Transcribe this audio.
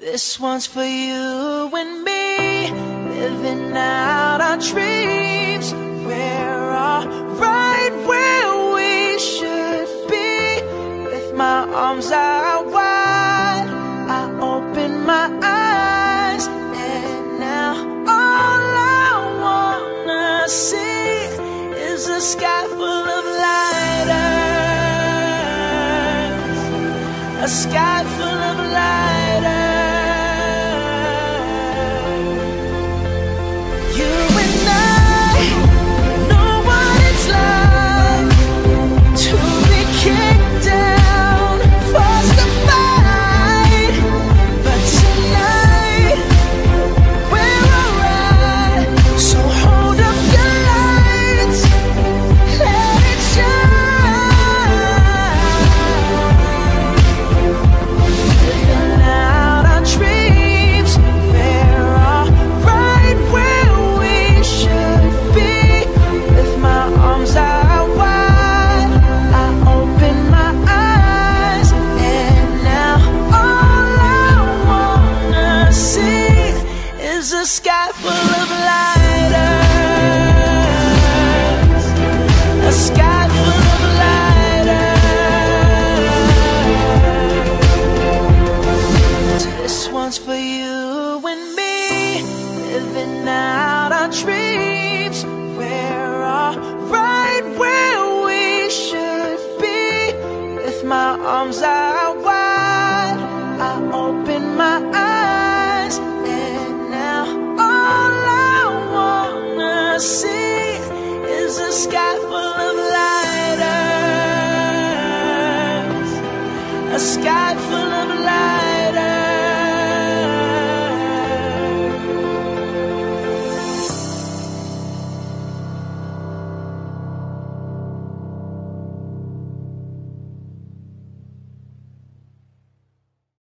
This one's for you and me, living out our dreams. We're all right where we should be, with my arms out wide. I open my eyes, and now all I wanna see is a sky full of lighters, a sky full of lighters. Is a sky full of lighters, a sky full of lighters. This one's for you and me, living out our dreams. We're all right where we should be, with my arms out a sky full of lighters, a sky full of lighters.